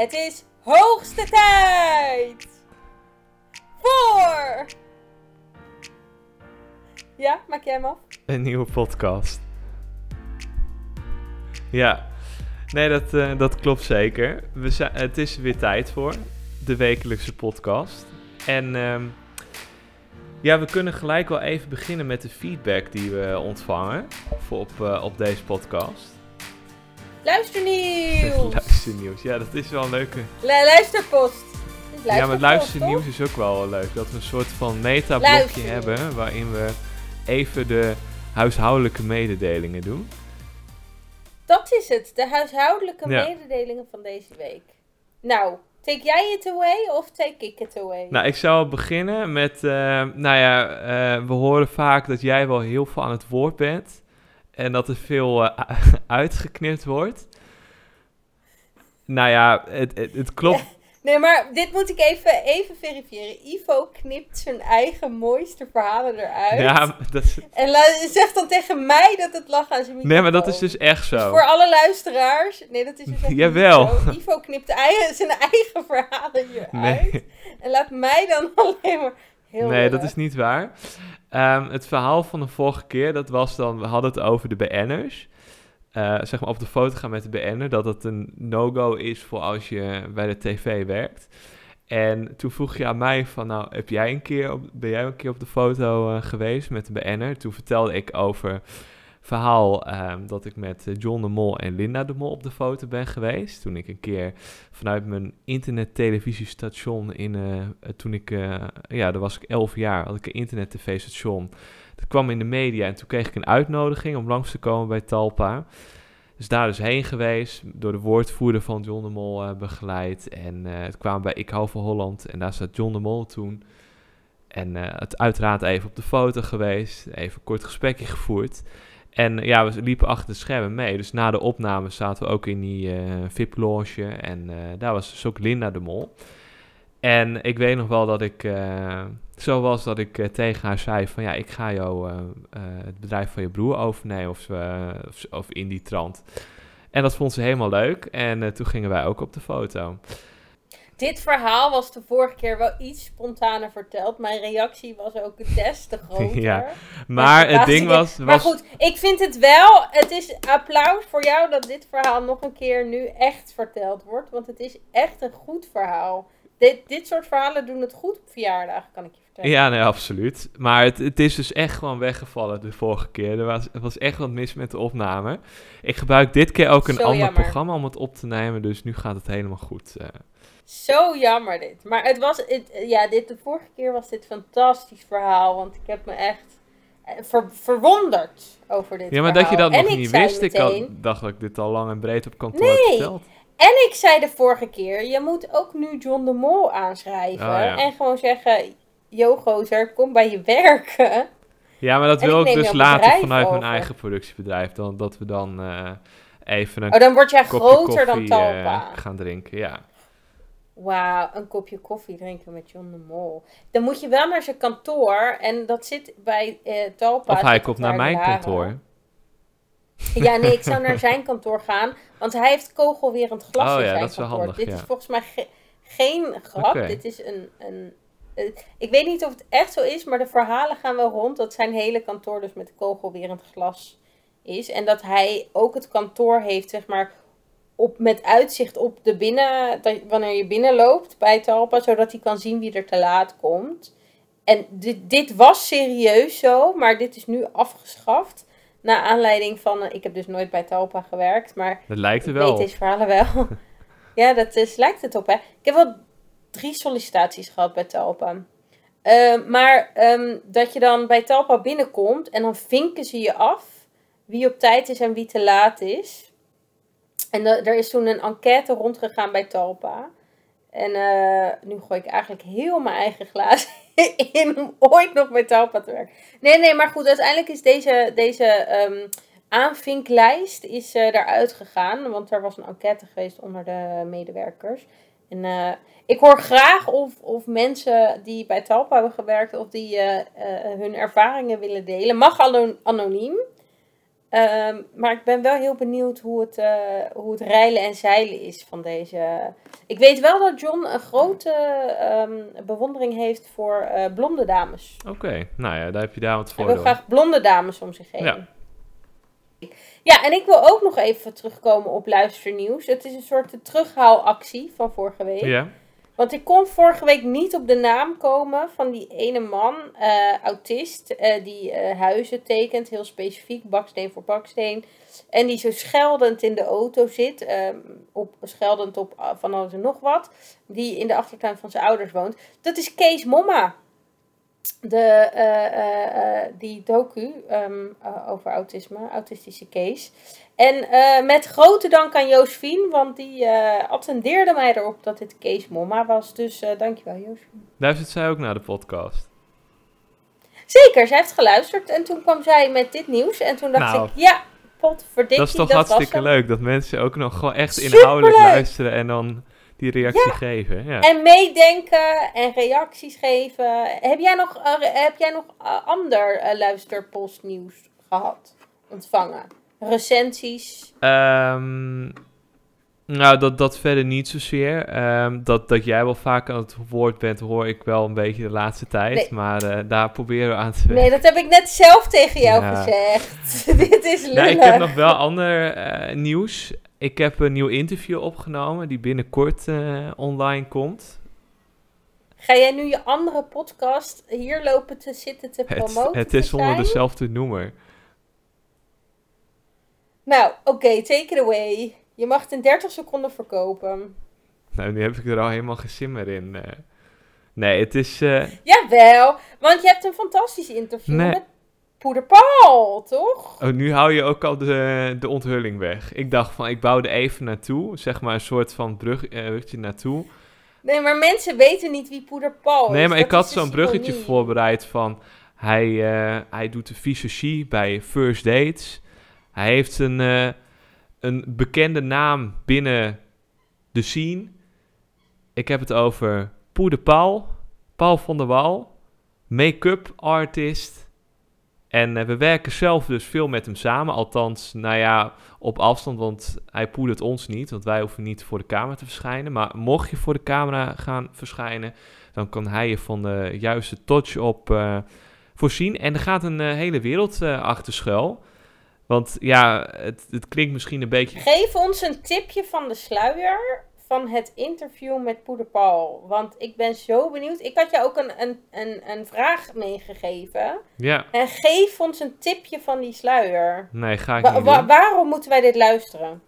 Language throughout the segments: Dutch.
Het is hoogste tijd voor. Ja, maak jij hem af? Een nieuwe podcast. Ja, nee, dat, eh, dat klopt zeker. We zijn, het is weer tijd voor de wekelijkse podcast. En ehm, ja, we kunnen gelijk wel even beginnen met de feedback die we ontvangen voor op, eh, op deze podcast. Luisternieuws! luisternieuws, ja, dat is wel een leuke. Lu- luisterpost. Het is ja, maar luisterpost, luisternieuws is ook wel leuk. Dat we een soort van metablokje hebben waarin we even de huishoudelijke mededelingen doen. Dat is het, de huishoudelijke Ja. mededelingen van deze week. Nou, take jij it away of take ik it away? Nou, ik zou beginnen met, eh, nou ja, eh, we horen vaak dat jij wel heel veel aan het woord bent en dat er veel eh, uitgeknipt wordt. Nou ja, het, het, het klopt. Nee, maar dit moet ik even, even verifiëren. Ivo knipt zijn eigen mooiste verhalen eruit. Ja, dat is, En zegt dan tegen mij dat het lag aan zijn microfoon. nee, maar dat is dus echt Dus zo. voor alle luisteraars. Nee, dat is dus echt Jawel. zo. Ivo knipt eigen, zijn eigen verhalen hieruit. Nee. En laat mij dan alleen maar heel Nee, dat is niet waar. Ehm, het verhaal van de vorige keer, dat was dan, we hadden het over de BN'ers. Eh, zeg maar op de foto gaan met de BN'er, dat het een no-go is voor als je bij de tv werkt. En toen vroeg je aan mij van, nou, heb jij een keer ben jij een keer op de foto eh, geweest met de BN'er? Toen vertelde ik over verhaal ehm, dat ik met eh, John de Mol en Linda de Mol op de foto ben geweest. Toen ik een keer vanuit mijn internet-televisiestation in, eh, toen ik, ja, daar was ik 11 jaar, had ik een internet-tv-station. Dat kwam in de media en toen kreeg ik een uitnodiging om langs te komen bij Talpa. Dus daar dus heen geweest, door de woordvoerder van John de Mol eh, begeleid. En eh, het kwam bij Ik hou van Holland en daar zat John de Mol toen. En eh, het uiteraard even op de foto geweest, even een kort gesprekje gevoerd. En ja, we liepen achter de schermen mee. Dus na de opname zaten we ook in die VIP-loge. En daar was dus ook Linda de Mol. En ik weet nog wel dat ik zo was dat ik eh, tegen haar zei van... Ja, ik ga jou eh, eh, het bedrijf van je broer overnemen of, of, of in die trant. En dat vond ze helemaal leuk. En toen gingen wij ook op de foto. Dit verhaal was de vorige keer wel iets spontaner verteld. Mijn reactie was ook des te groter. Ja, Maar het ding was... Maar was goed, ik vind het wel. Het is applaus voor jou dat dit verhaal nog een keer nu echt verteld wordt. Want het is echt een goed verhaal. Dit, dit soort verhalen doen het goed op verjaardagen, kan ik je vertellen. Ja, nee, absoluut. Maar het, het is dus echt gewoon weggevallen de vorige keer. Er was, er was echt wat mis met de opname. Ik gebruik dit keer ook een Zo ander jammer. programma om het op te nemen. Dus nu gaat het helemaal goed. eh. Zo jammer dit. Maar het was, het, ja, dit, de vorige keer was dit een fantastisch verhaal. Want ik heb me echt eh, ver- verwonderd over dit Ja, maar dat je dat En nog niet wist. Ik had, dacht dat ik dit al lang en breed op kantoor Nee. had verteld. En ik zei de vorige keer, je moet ook nu John de Mol aanschrijven. Oh, ja. En gewoon zeggen, yo gozer, kom bij je werken. Ja, maar dat En wil ik dus later vanuit mijn eigen productiebedrijf. Dan, dat we dan eh, even een Oh, dan word jij groter dan koffie, eh, Talpa. gaan drinken. Ja. Wauw, een kopje koffie drinken met John de Mol. Dan moet je wel naar zijn kantoor. En dat zit bij eh Talpa. Of hij komt naar mijn kantoor. Ja, nee, ik zou naar zijn kantoor gaan. Want hij heeft kogelwerend glas Oh in ja, zijn dat is wel kantoor. handig, Dit is volgens mij ge- geen grap. Dit is een... een eh, ik weet niet of het echt zo is, maar de verhalen gaan wel rond dat zijn hele kantoor dus met kogelwerend glas is. En dat hij ook het kantoor heeft, zeg maar, op, met uitzicht op de binnen, dat, wanneer je binnenloopt bij Talpa, zodat hij kan zien wie er te laat komt. En dit, dit was serieus zo, maar dit is nu afgeschaft. Naar aanleiding van, eh, ik heb dus nooit bij Talpa gewerkt, maar Dat lijkt er ik wel deze verhalen wel. ja, dat is, lijkt het op, hè. Ik heb wel drie sollicitaties gehad bij Talpa. Eh, maar ehm, dat je dan bij Talpa binnenkomt en dan vinken ze je af wie op tijd is en wie te laat is. En er is toen een enquête rondgegaan bij Talpa. En eh, nu gooi ik eigenlijk heel mijn eigen glaas in ooit nog bij Talpa te werken. Nee, nee, maar goed, uiteindelijk is deze, deze ehm, aanvinklijst is, eh eruit gegaan. Want er was een enquête geweest onder de medewerkers. En eh, ik hoor graag of, of mensen die bij Talpa hebben gewerkt, of die eh, hun ervaringen willen delen. Mag ano- anoniem. Ehm, maar ik ben wel heel benieuwd hoe het, eh, hoe het reilen en zeilen is van deze. Ik weet wel dat John een grote ehm, bewondering heeft voor eh, blonde dames. Oké, nou ja, daar heb je daar wat voor. wil door. graag blonde dames om zich heen. Ja. Ja, en ik wil ook nog even terugkomen op luisternieuws. Het is een soort terughaalactie van vorige week. Ja, Want ik kon vorige week niet op de naam komen van die ene man, eh, autist, eh, die eh, huizen tekent, heel specifiek, baksteen voor baksteen. En die zo scheldend in de auto zit, ehm, op, scheldend op van alles en nog wat, die in de achtertuin van zijn ouders woont. Dat is Kees Momma. De, eh, die docu ehm, eh, over autisme, autistische Kees. En met grote dank aan Josephine, want die attendeerde mij erop dat dit Kees Momma was. Dus dankjewel Josephine. luistert zij ook naar de podcast. Zeker, zij heeft geluisterd en toen kwam zij met dit nieuws. En toen dacht Nou, ik, ja, potverdikkie, dat is toch hartstikke leuk dat mensen ook nog gewoon echt Superleuk! inhoudelijk luisteren en dan die reactie geven. Ja. En meedenken en reacties geven. Heb jij nog, eh, heb jij nog eh, ander eh, luisterpostnieuws gehad? Ontvangen? Recensies? Ehm, nou, dat, dat verder niet zozeer. Ehm, dat, dat jij wel vaak aan het woord bent, hoor ik wel een beetje de laatste tijd. Nee. Maar daar proberen we aan te werken. Nee, dat heb ik net zelf tegen jou Ja. gezegd. Dit is lullig. Nou, ik heb nog wel ander nieuws. Ik heb een nieuw interview opgenomen die binnenkort eh, online komt. Ga jij nu je andere podcast hier lopen te zitten te Het, promoten? het is te onder dezelfde noemer. Nou, oké, take it away. Je mag het in 30 seconden verkopen. Nou, nu heb ik er al helemaal geen zin meer in. eh. Nee, het is... eh, Jawel, want je hebt een fantastisch interview Nee. met Poeder Paul, toch? Oh, nu hou je ook al de, de onthulling weg. Ik dacht van, ik bouw er even naartoe. Zeg maar een soort van brug, eh, bruggetje naartoe. Nee, maar mensen weten niet wie Poeder Paul is. nee, maar Dat ik had is zo'n bruggetje ironie. voorbereid van... Hij, eh, hij doet de visagie bij First Dates. Hij heeft een, eh, een bekende naam binnen de scene. Ik heb het over Poeder Paul. Paul van der Wal. Make-up artist. En eh, we werken zelf dus veel met hem samen. Althans, nou ja, op afstand, want hij poedert ons niet. Want wij hoeven niet voor de camera te verschijnen. Maar mocht je voor de camera gaan verschijnen, dan kan hij je van de juiste touch op eh, voorzien. En er gaat een eh, hele wereld achter schuil. Want ja, het, het klinkt misschien een beetje... Geef ons een tipje van de sluier van het interview met Poeder Paul. Want ik ben zo benieuwd. Ik had jou ook een, een, een, een vraag meegegeven. Ja, En geef ons een tipje van die sluier. nee, ga ik Wa- niet wa- waarom moeten wij dit luisteren?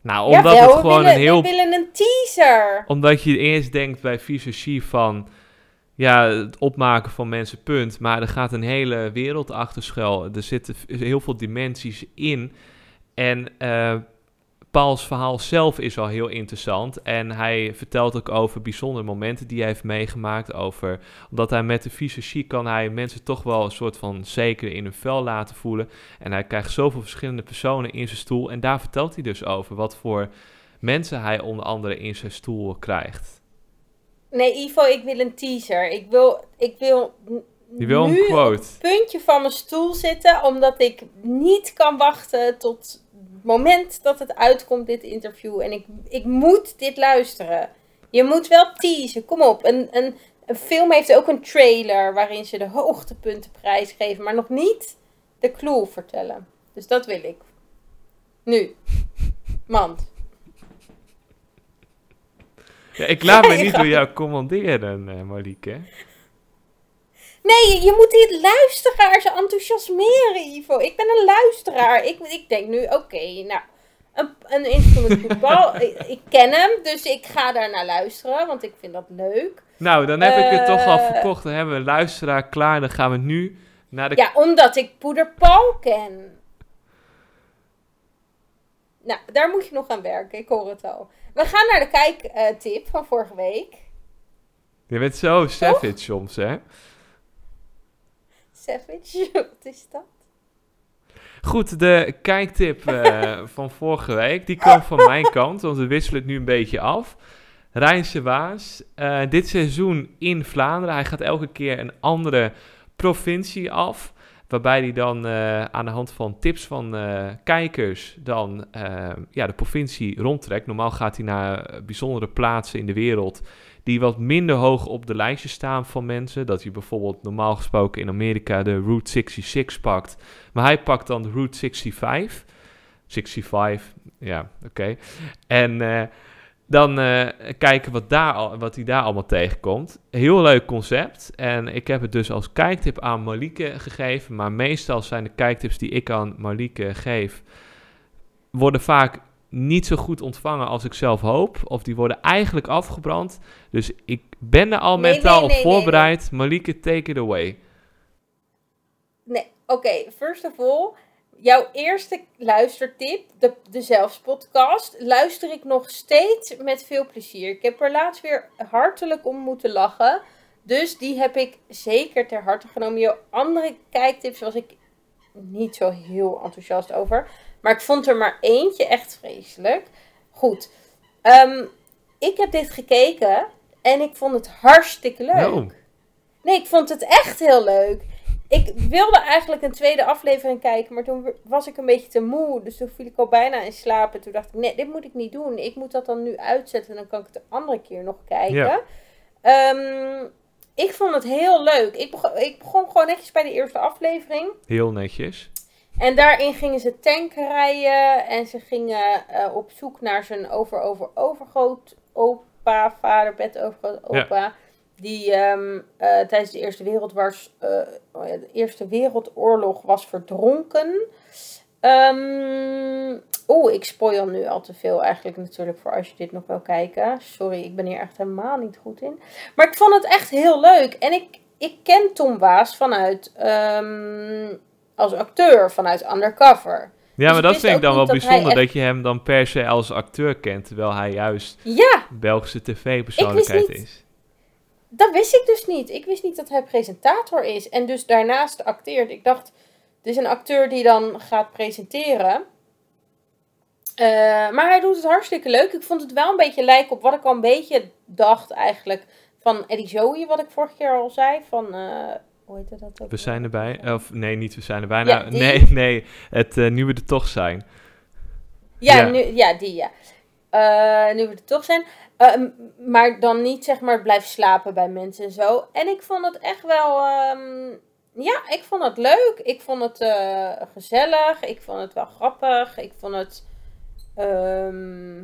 Nou, omdat Jawel, het we gewoon willen, een heel we willen een teaser. Omdat je eerst denkt bij visagie van... Ja, het opmaken van mensen, punt. Maar er gaat een hele wereld achter schuil. Er zitten heel veel dimensies in. En eh Pauls verhaal zelf is al heel interessant. En hij vertelt ook over bijzondere momenten die hij heeft meegemaakt. Over, omdat hij met de visagie kan hij mensen toch wel een soort van zeker in hun vel laten voelen. En hij krijgt zoveel verschillende personen in zijn stoel. En daar vertelt hij dus over wat voor mensen hij onder andere in zijn stoel krijgt. Nee, Ivo, ik wil een teaser. Ik wil, ik wil Je wil een quote. op het puntje van mijn stoel zitten, omdat ik niet kan wachten tot moment dat het uitkomt, dit interview. En ik, ik moet dit luisteren. Je moet wel teasen. Kom op. Een, een, een film heeft ook een trailer waarin ze de hoogtepunten prijsgeven, maar nog niet de clue vertellen. Dus dat wil ik. Nu. Mand. Ja, ik laat me niet door jou commanderen, eh Marieke. Nee, je moet die luisteraars enthousiasmeren, Ivo. Ik ben een luisteraar. Ik, ik denk nu, oké, nou, een, een instrument voetbal. ik, ik ken hem, dus ik ga daar naar luisteren, want ik vind dat leuk. Nou, dan heb ik het toch al Eh. verkocht. Dan hebben we een luisteraar klaar. Dan gaan we nu naar de... Ja, omdat ik Poeder Paul ken. Nou, daar moet je nog aan werken, ik hoor het al. We gaan naar de kijktip van vorige week. Je bent zo savage soms, hè? Savage, wat is dat? Goed, de kijktip eh, van vorige week, die kwam van mijn kant, want we wisselen het nu een beetje af. Rijnse Waas, eh, dit seizoen in Vlaanderen. Hij gaat elke keer een andere provincie af. Waarbij hij dan eh, aan de hand van tips van eh, kijkers dan eh, ja, de provincie rondtrekt. Normaal gaat hij naar bijzondere plaatsen in de wereld die wat minder hoog op de lijstjes staan van mensen. Dat hij bijvoorbeeld normaal gesproken in Amerika de Route 66 pakt. Maar hij pakt dan de Route 65. 65, ja, oké. En dan eh, kijken wat, daar al, wat hij daar allemaal tegenkomt. Heel leuk concept. En ik heb het dus als kijktip aan Malike gegeven. Maar meestal zijn de kijktips die ik aan Malike geef... worden vaak niet zo goed ontvangen als ik zelf hoop. Of die worden eigenlijk afgebrand. Dus ik ben er al Nee, mentaal nee, op nee, voorbereid. Malike, take it away. Nee, oké, first of all, jouw eerste luistertip, de, de Zelfs-podcast, luister ik nog steeds met veel plezier. Ik heb er laatst weer hartelijk om moeten lachen. Dus die heb ik zeker ter harte genomen. Jouw andere kijktips was ik niet zo heel enthousiast over. Maar ik vond er maar eentje echt vreselijk. Goed. Ehm, ik heb dit gekeken en ik vond het hartstikke leuk. Oh. Nee, ik vond het echt heel leuk. Ik wilde eigenlijk een tweede aflevering kijken, maar toen was ik een beetje te moe. Dus toen viel ik al bijna in slaap. En toen dacht ik, nee, dit moet ik niet doen. Ik moet dat dan nu uitzetten en dan kan ik het de andere keer nog kijken. Ja. Ehm, ik vond het heel leuk. Ik begon, ik begon gewoon netjes bij de eerste aflevering. Heel netjes. En daarin gingen ze tanken rijden. En ze gingen eh, op zoek naar zijn over, over, overgroot opa, vader, bed overgroot Ja. Die ehm, eh, tijdens de Eerste, Wereldwars, eh, oh ja, de Eerste Wereldoorlog was verdronken. Ehm Oeh, ik spoil nu al te veel eigenlijk natuurlijk voor als je dit nog wil kijken. Sorry, ik ben hier echt helemaal niet goed in. Maar ik vond het echt heel leuk. En ik, ik ken Tom Waas vanuit, ehm, als acteur, vanuit Undercover. Ja, ik maar dat vind ik dan wel dat bijzonder echt- dat je hem dan per se als acteur kent, terwijl hij juist Ja, Belgische tv-persoonlijkheid is. Dat wist ik dus niet. Ik wist niet dat hij presentator is. En dus daarnaast acteert. Ik dacht, dit is een acteur die dan gaat presenteren. Eh, maar hij doet het hartstikke leuk. Ik vond het wel een beetje lijken op wat ik al een beetje dacht eigenlijk van Eddie Zoe, wat ik vorige keer al zei. Van, eh, hoe heet dat ook? We zijn erbij. Of nee, niet we zijn erbij. Ja, Nou, nee, nee. Het eh, nu we er toch zijn. Ja, Ja. Nu, ja die ja. Eh, nu we er toch zijn. Eh, maar dan niet zeg maar blijven slapen bij mensen en zo. En ik vond het echt wel... ehm, ja, ik vond het leuk. Ik vond het eh, gezellig. Ik vond het wel grappig. Ik vond het... ehm,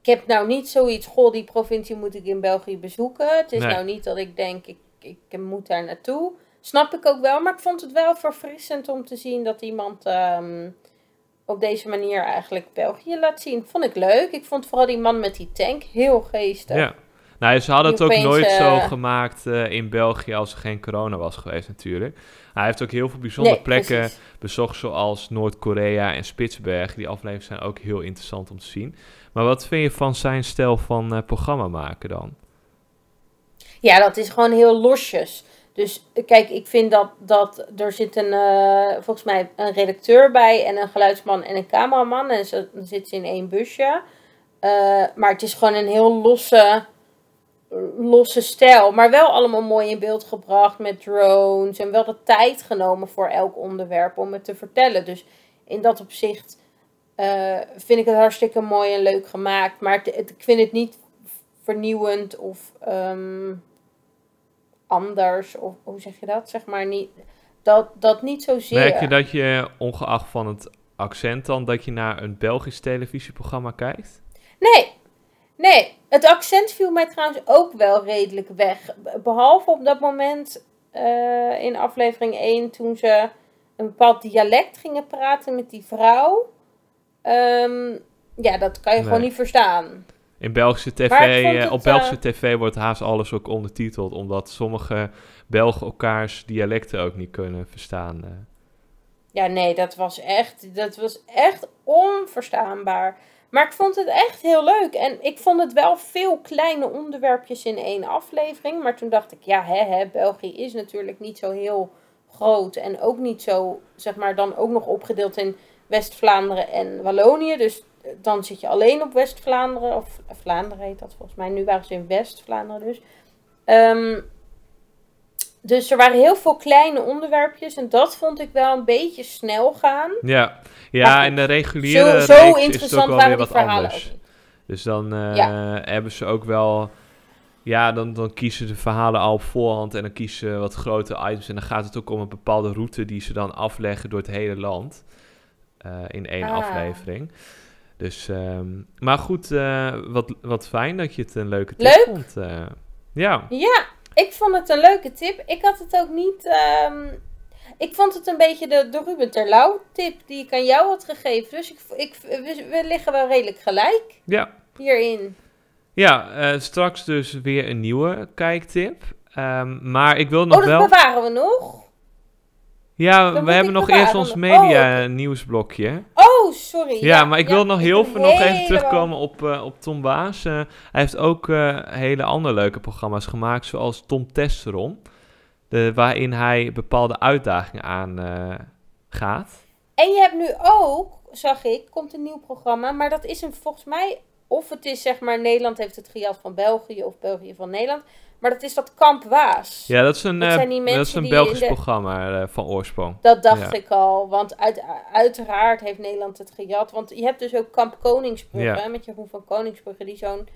ik heb nou niet zoiets... Goh, die provincie moet ik in België bezoeken. Het is Nee. nou niet dat ik denk... Ik, ik moet daar naartoe. Snap ik ook wel. Maar ik vond het wel verfrissend om te zien dat iemand... ehm, op deze manier eigenlijk België laat zien. Vond ik leuk. Ik vond vooral die man met die tank heel geestig. Ja. Nou, ze hadden het ook nooit zo eh, gemaakt eh, in België als er geen corona was geweest natuurlijk. Hij heeft ook heel veel bijzondere Nee, plekken precies. bezocht, zoals Noord-Korea en Spitsbergen. Die afleveringen zijn ook heel interessant om te zien. Maar wat vind je van zijn stijl van eh, programma maken dan? Ja, dat is gewoon heel losjes. Dus eh, kijk, ik vind dat, dat er zit een, eh, volgens mij een redacteur bij en een geluidsman en een cameraman. En ze, dan zitten ze in één busje. Eh, maar het is gewoon een heel losse, losse stijl. Maar wel allemaal mooi in beeld gebracht met drones. En wel de tijd genomen voor elk onderwerp om het te vertellen. Dus in dat opzicht vind ik het hartstikke mooi en leuk gemaakt. Maar het- ik vind het niet vernieuwend of ehm, anders. Of hoe zeg je dat? Zeg maar niet. Dat, dat niet zozeer. Merk je dat je, ongeacht van het accent dan, dat je naar een Belgisch televisieprogramma kijkt? Nee, nee. Het accent viel mij trouwens ook wel redelijk weg. Be- Behalve op dat moment eh, in aflevering 1 toen ze een bepaald dialect gingen praten met die vrouw. Ehm, ja, dat kan je gewoon niet verstaan. In Belgische tv, eh, het, op Belgische eh, tv wordt haast alles ook ondertiteld, omdat sommige Belgen elkaars dialecten ook niet kunnen verstaan. eh. Ja, nee, dat was echt, dat was echt onverstaanbaar. Maar ik vond het echt heel leuk. En ik vond het wel veel kleine onderwerpjes in één aflevering. Maar toen dacht ik, ja, hè, hè, België is natuurlijk niet zo heel groot. En ook niet zo, zeg maar, dan ook nog opgedeeld in West-Vlaanderen en Wallonië. Dus dan zit je alleen op West-Vlaanderen. Of Vlaanderen heet dat volgens mij. Nu waren ze in West-Vlaanderen dus. Ehm, dus er waren heel veel kleine onderwerpjes. En dat vond ik wel een beetje snel gaan. Ja, ja en de reguliere Zo, zo reeks is het ook interessant wel waren weer wat anders. Dus dan eh, Ja. hebben ze ook wel... Ja, dan, dan kiezen de verhalen al op voorhand en dan kiezen ze wat grote items. En dan gaat het ook om een bepaalde route die ze dan afleggen door het hele land. eh, in één Ah. aflevering. Dus, ehm, maar goed, eh, wat, wat fijn dat je het een leuke tip Leuk. vond. eh. ja, Ja, ik vond het een leuke tip. Ik had het ook niet. ehm, ik vond het een beetje de, de Ruben Terlouw tip die ik aan jou had gegeven. Dus ik, ik, we, we liggen wel redelijk gelijk ja. hierin. ja eh, straks dus weer een nieuwe kijktip. Ehm, maar ik wil nog oh, dat wel... bewaren we nog? Ja, we hebben nog eerst ons Oh, media oké. nieuwsblokje. Oh, sorry. Ja, maar ik wil nog heel veel nog even terugkomen op, eh, op Tom Waas. Eh, hij heeft ook eh, hele andere leuke programma's gemaakt, zoals Tom Testeron. De, waarin hij bepaalde uitdagingen aan gaat. En je hebt nu ook, zag ik, komt een nieuw programma. Maar dat is een volgens mij. Of het is zeg maar Nederland heeft het gejat van België of België van Nederland. Maar dat is dat Kamp Waas. Ja, dat is een, Dat eh, zijn die dat is een Belgisch de- programma eh, van oorsprong. Dat dacht Ja. ik al, want uit, uiteraard heeft Nederland het gejat. Want je hebt dus ook kamp Koningsbrugge, Ja. met Jeroen van Koningsbrugge, die zo'n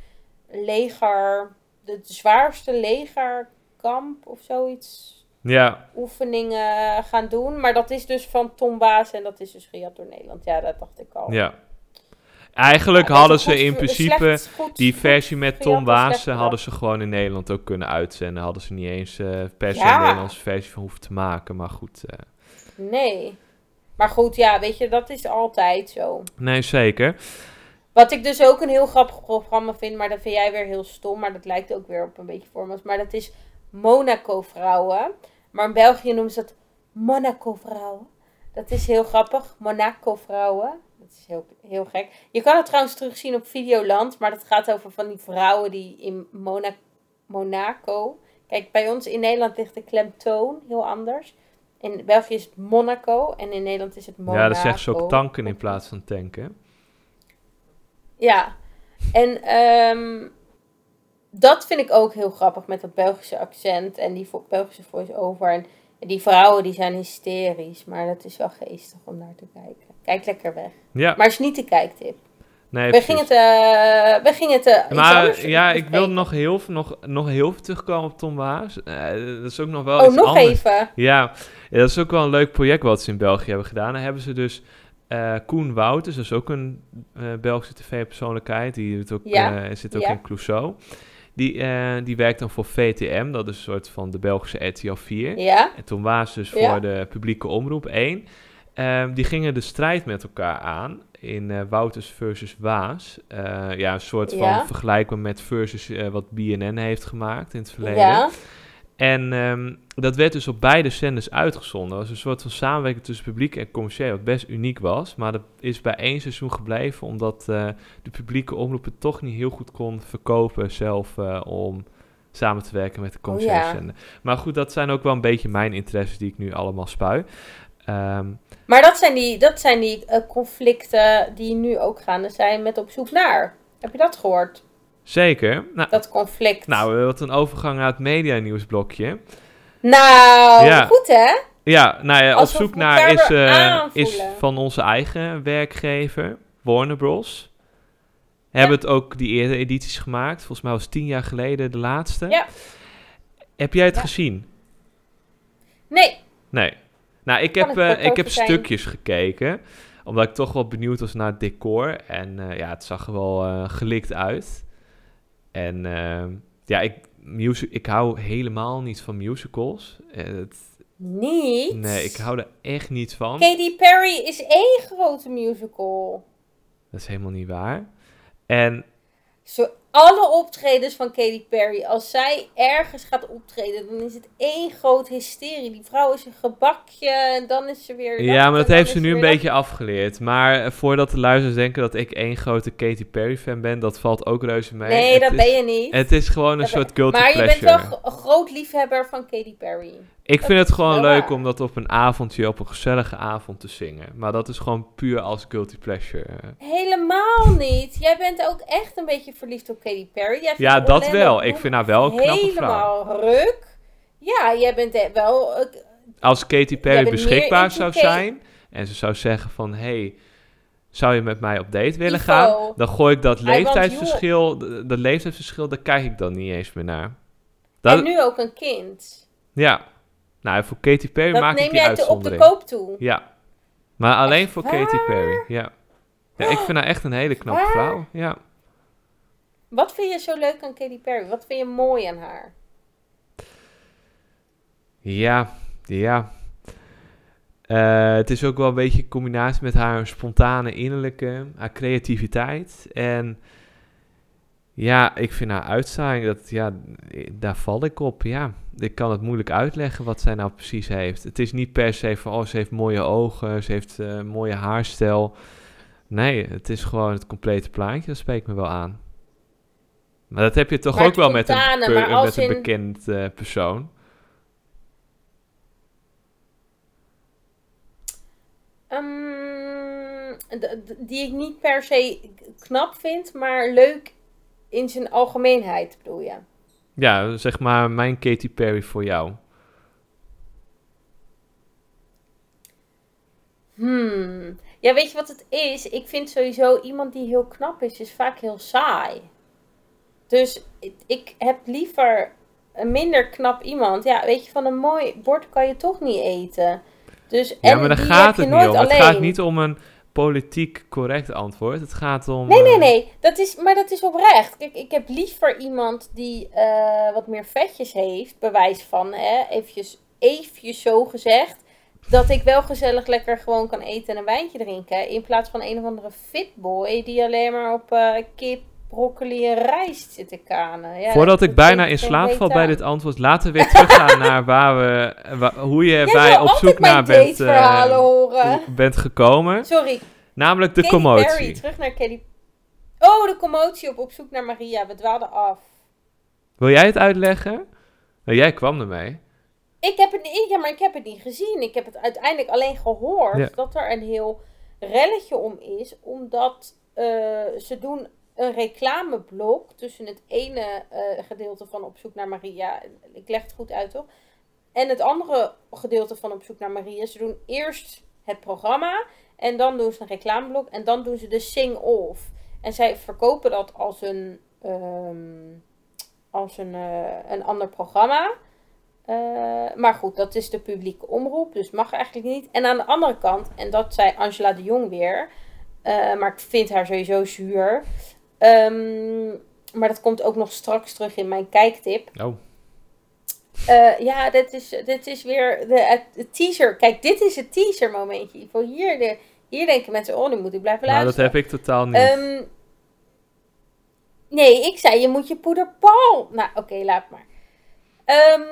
leger, de zwaarste legerkamp of zoiets, Ja, oefeningen gaan doen. Maar dat is dus van Tom Waas en dat is dus gejat door Nederland. Ja, dat dacht ik al. ja. Eigenlijk Ja, hadden ze in principe slecht- goed- die versie met Tom dan slecht Waas bedacht. hadden ze gewoon in Nederland ook kunnen uitzenden. Hadden ze niet eens eh, per se Ja. een Nederlandse versie van hoeven te maken. Maar goed, eh, Nee. Maar goed, ja, weet je, dat is altijd zo. nee zeker. Wat ik dus ook een heel grappig programma vind, maar dat vind jij weer heel stom, maar dat lijkt ook weer op een beetje vormels. Maar dat is Monaco Vrouwen. Maar in België noemen ze dat Monaco Vrouwen. Dat is heel grappig. Monaco Vrouwen. Dat is heel, heel gek. Je kan het trouwens terugzien op Videoland, maar dat gaat over van die vrouwen die in Mona Monaco. Kijk, bij ons in Nederland ligt de klemtoon heel anders. In België is het Monaco en in Nederland is het Monaco. Ja, dat zeggen ze ook tanken in plaats van tanken. Ja, en ehm, dat vind ik ook heel grappig met dat Belgische accent en die Belgische voice-over. En die vrouwen die zijn hysterisch, maar dat is wel geestig om naar te kijken. Kijk lekker weg. Ja, Maar is niet de kijktip. nee, we, gingen het, we gingen het Maar ja, ik wil nog heel, veel- nog, nog heel veel terugkomen op Tom Waas. Eh, dat is ook nog wel Oh, iets nog anders. even. Ja, dat is ook wel een leuk project wat ze in België hebben gedaan. Dan hebben ze dus eh, Koen Wouters, dat is ook een eh, Belgische tv-persoonlijkheid. Die doet ook, Ja, zit ook ja. in Clouseau. Die, die werkt dan voor VTM, dat is een soort van de Belgische RTL 4. Ja, En toen was dus voor de publieke omroep 1. Ehm, die gingen de strijd met elkaar aan in eh, Wouters versus Waas. Eh, ja, een soort van Ja. vergelijkbaar met versus eh, wat BNN heeft gemaakt in het verleden. ja. En ehm, dat werd dus op beide zenders uitgezonden. Dat was een soort van samenwerking tussen publiek en commercieel, wat best uniek was. Maar dat is bij één seizoen gebleven, omdat de publieke omroep het toch niet heel goed kon verkopen zelf om samen te werken met de commerciële ja. zender. Maar goed, dat zijn ook wel een beetje mijn interesses die ik nu allemaal spui. Ehm, Maar dat zijn die, dat zijn die eh, conflicten die nu ook gaande zijn met op zoek naar. Heb je dat gehoord? zeker. Nou, Dat conflict. nou, wat een overgang naar het media-nieuwsblokje. Nou, Ja. goed hè? Ja, nou ja, op zoek naar is, eh, is van onze eigen werkgever, Warner Bros. Hebben het ook die eerdere edities gemaakt. Volgens mij was tien jaar geleden de laatste. Ja. Heb jij het Ja. gezien? Nee. Nee. Nou, ik heb, eh, ik heb zijn? stukjes gekeken. Omdat ik toch wel benieuwd was naar het decor. En eh, ja, het zag er wel eh, gelikt uit. En eh, ja, ik, music, ik hou helemaal niet van musicals. Het- Niet? nee, ik hou er echt niet van. Katy Perry is één grote musical. Dat is helemaal niet waar. En Zo, alle optredens van Katy Perry, als zij ergens gaat optreden, dan is het één groot hysterie. Die vrouw is een gebakje en dan is ze weer. ja, maar dat heeft ze nu een beetje afgeleerd. Maar eh, voordat de luisteraars denken dat ik één grote Katy Perry fan ben, dat valt ook reuze mee. Nee, Het dat is- ben je niet. Het is gewoon een Dat soort guilty maar je pleasure. bent wel een groot liefhebber van Katy Perry. Ik vind het gewoon leuk om dat op een avondje, op een gezellige avond te zingen. Maar dat is gewoon puur als guilty pleasure. Helemaal niet. Jij bent ook echt een beetje verliefd op Katy Perry. Jij Ja, dat wel. Ik vind haar wel een knappe vrouw. Helemaal ruk. Ja, jij bent eh, wel... eh, Als Katy Perry beschikbaar zou zijn en ze zou zeggen van... Hey, zou je met mij op date willen Ivo, gaan? Dan gooi ik dat leeftijdsverschil, dat leeftijdsverschil, daar kijk ik dan niet eens meer naar. Dat, En nu ook een kind. Ja. Nou, voor Katy Perry Dat maak ik neem die jij te op de uitzondering. koop toe. Ja. Maar alleen Echt voor Katy? Perry, ja. Ja, ik vind haar echt een hele knappe waar? vrouw, ja. Wat vind je zo leuk aan Katy Perry? Wat vind je mooi aan haar? Ja, ja. Eh, het is ook wel een beetje een combinatie met haar spontane innerlijke, haar creativiteit. En ja, ik vind haar uitstraling, dat, ja, daar val ik op. Ja, ik kan het moeilijk uitleggen wat zij nou precies heeft. Het is niet per se van, oh, ze heeft mooie ogen, ze heeft een mooie haarstijl. Nee, het is gewoon het complete plaatje, dat spreekt me wel aan. Maar dat heb je toch Maar ook wel met een, met een in- bekend eh, persoon. Ehm, die ik niet per se knap vind, maar leuk in zijn algemeenheid, bedoel je? Ja, zeg maar mijn Katy Perry voor jou. Hmm. Ja, weet je wat het is? Ik vind sowieso iemand die heel knap is, is vaak heel saai. Dus ik, ik heb liever een minder knap iemand. Ja, weet je, van een mooi bord kan je toch niet eten. Dus, Ja, en maar daar gaat het niet om. alleen. Het gaat niet om een politiek correct antwoord. Het gaat om... Nee, nee, eh, nee. Dat is, maar dat is oprecht. Kijk, ik heb liever iemand die eh, wat meer vetjes heeft. Bewijs van, hè, eventjes, eventjes zo gezegd. Dat ik wel gezellig lekker gewoon kan eten en een wijntje drinken. In plaats van een of andere fitboy die alleen maar op eh, kip, broccoli en rijst zit te kanen. Ja, Voordat dat ik bijna in slaap val bij dit antwoord, laten we weer teruggaan naar waar we, hoe je Jij bij op zoek naar bent, horen. bent gekomen. Sorry, Namelijk de Katy commotie. Perry, terug naar Katy... Oh, de commotie op op zoek naar Maria. We dwaalden af. Wil jij het uitleggen? Nou, jij kwam ermee. Ik heb het niet, ja, maar ik heb het niet gezien. Ik heb het uiteindelijk alleen gehoord Ja. dat er een heel relletje om is, omdat eh, ze doen een reclameblok tussen het ene eh, gedeelte van Op zoek naar Maria, ik leg het goed uit toch? En het andere gedeelte van Op zoek naar Maria. Ze doen eerst het programma en dan doen ze een reclameblok en dan doen ze de sing-off. En zij verkopen dat als een, ehm, als een, eh, een ander programma. Eh, maar goed, dat is de publieke omroep, dus mag eigenlijk niet. En aan de andere kant, en dat zei Angela de Jong weer, maar ik vind haar sowieso zuur. Ehm, maar dat komt ook nog straks terug in mijn kijktip. Oh, Eh, ja, dit is, dit is weer de, teaser. Kijk, dit is het teaser momentje. Ivo. Hier, de, hier denken mensen, oh, nu moet ik blijven nou dat luisteren. heb ik totaal niet. Ehm, nee, ik zei je moet je poederpal. Nou, oké, laat maar. Ehm,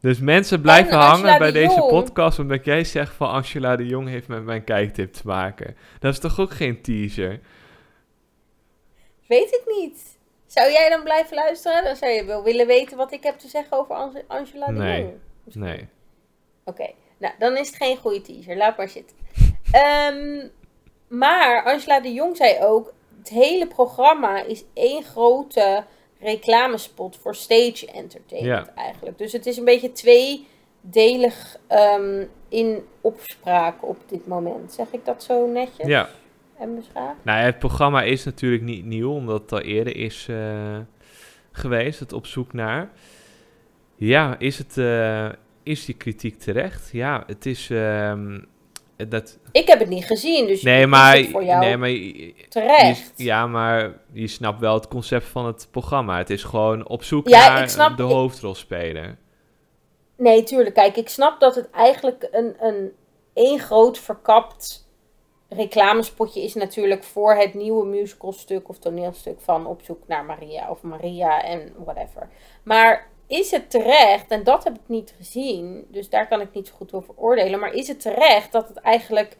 dus mensen blijven hangen bij de deze Jong. podcast omdat jij zegt van Angela de Jong heeft met mijn kijktip te maken. Dat is toch ook geen teaser? Weet ik niet. Zou jij dan blijven luisteren? Dan zou je wel willen weten wat ik heb te zeggen over Ange- Angela de Nee. Jong. Nee. Oké, nou dan is het geen goede teaser. Laat maar zitten. Ehm, maar Angela de Jong zei ook: het hele programma is één grote reclamespot voor stage entertainment eigenlijk. Dus het is een beetje tweedelig ehm, in opspraak op dit moment. Zeg ik dat zo netjes Ja. En beschaafd? Nou, het programma is natuurlijk niet nieuw, omdat het al eerder is eh, geweest, het op zoek naar. Ja, is, het, eh, is die kritiek terecht? Ja, het is... ehm, dat, Ik heb het niet gezien, dus nee, maar, het voor jou nee, maar terecht. je- ja, maar je snapt wel het concept van het programma. Het is gewoon op zoek Ja, naar snap- de ik- hoofdrolspeler. Nee, tuurlijk. Kijk, ik snap dat het eigenlijk een, een één groot verkapt reclamespotje is natuurlijk voor het nieuwe musicalstuk of toneelstuk van Op zoek naar Maria of Maria en whatever. Maar is het terecht, en dat heb ik niet gezien, dus daar kan ik niet zo goed over oordelen, maar is het terecht dat het eigenlijk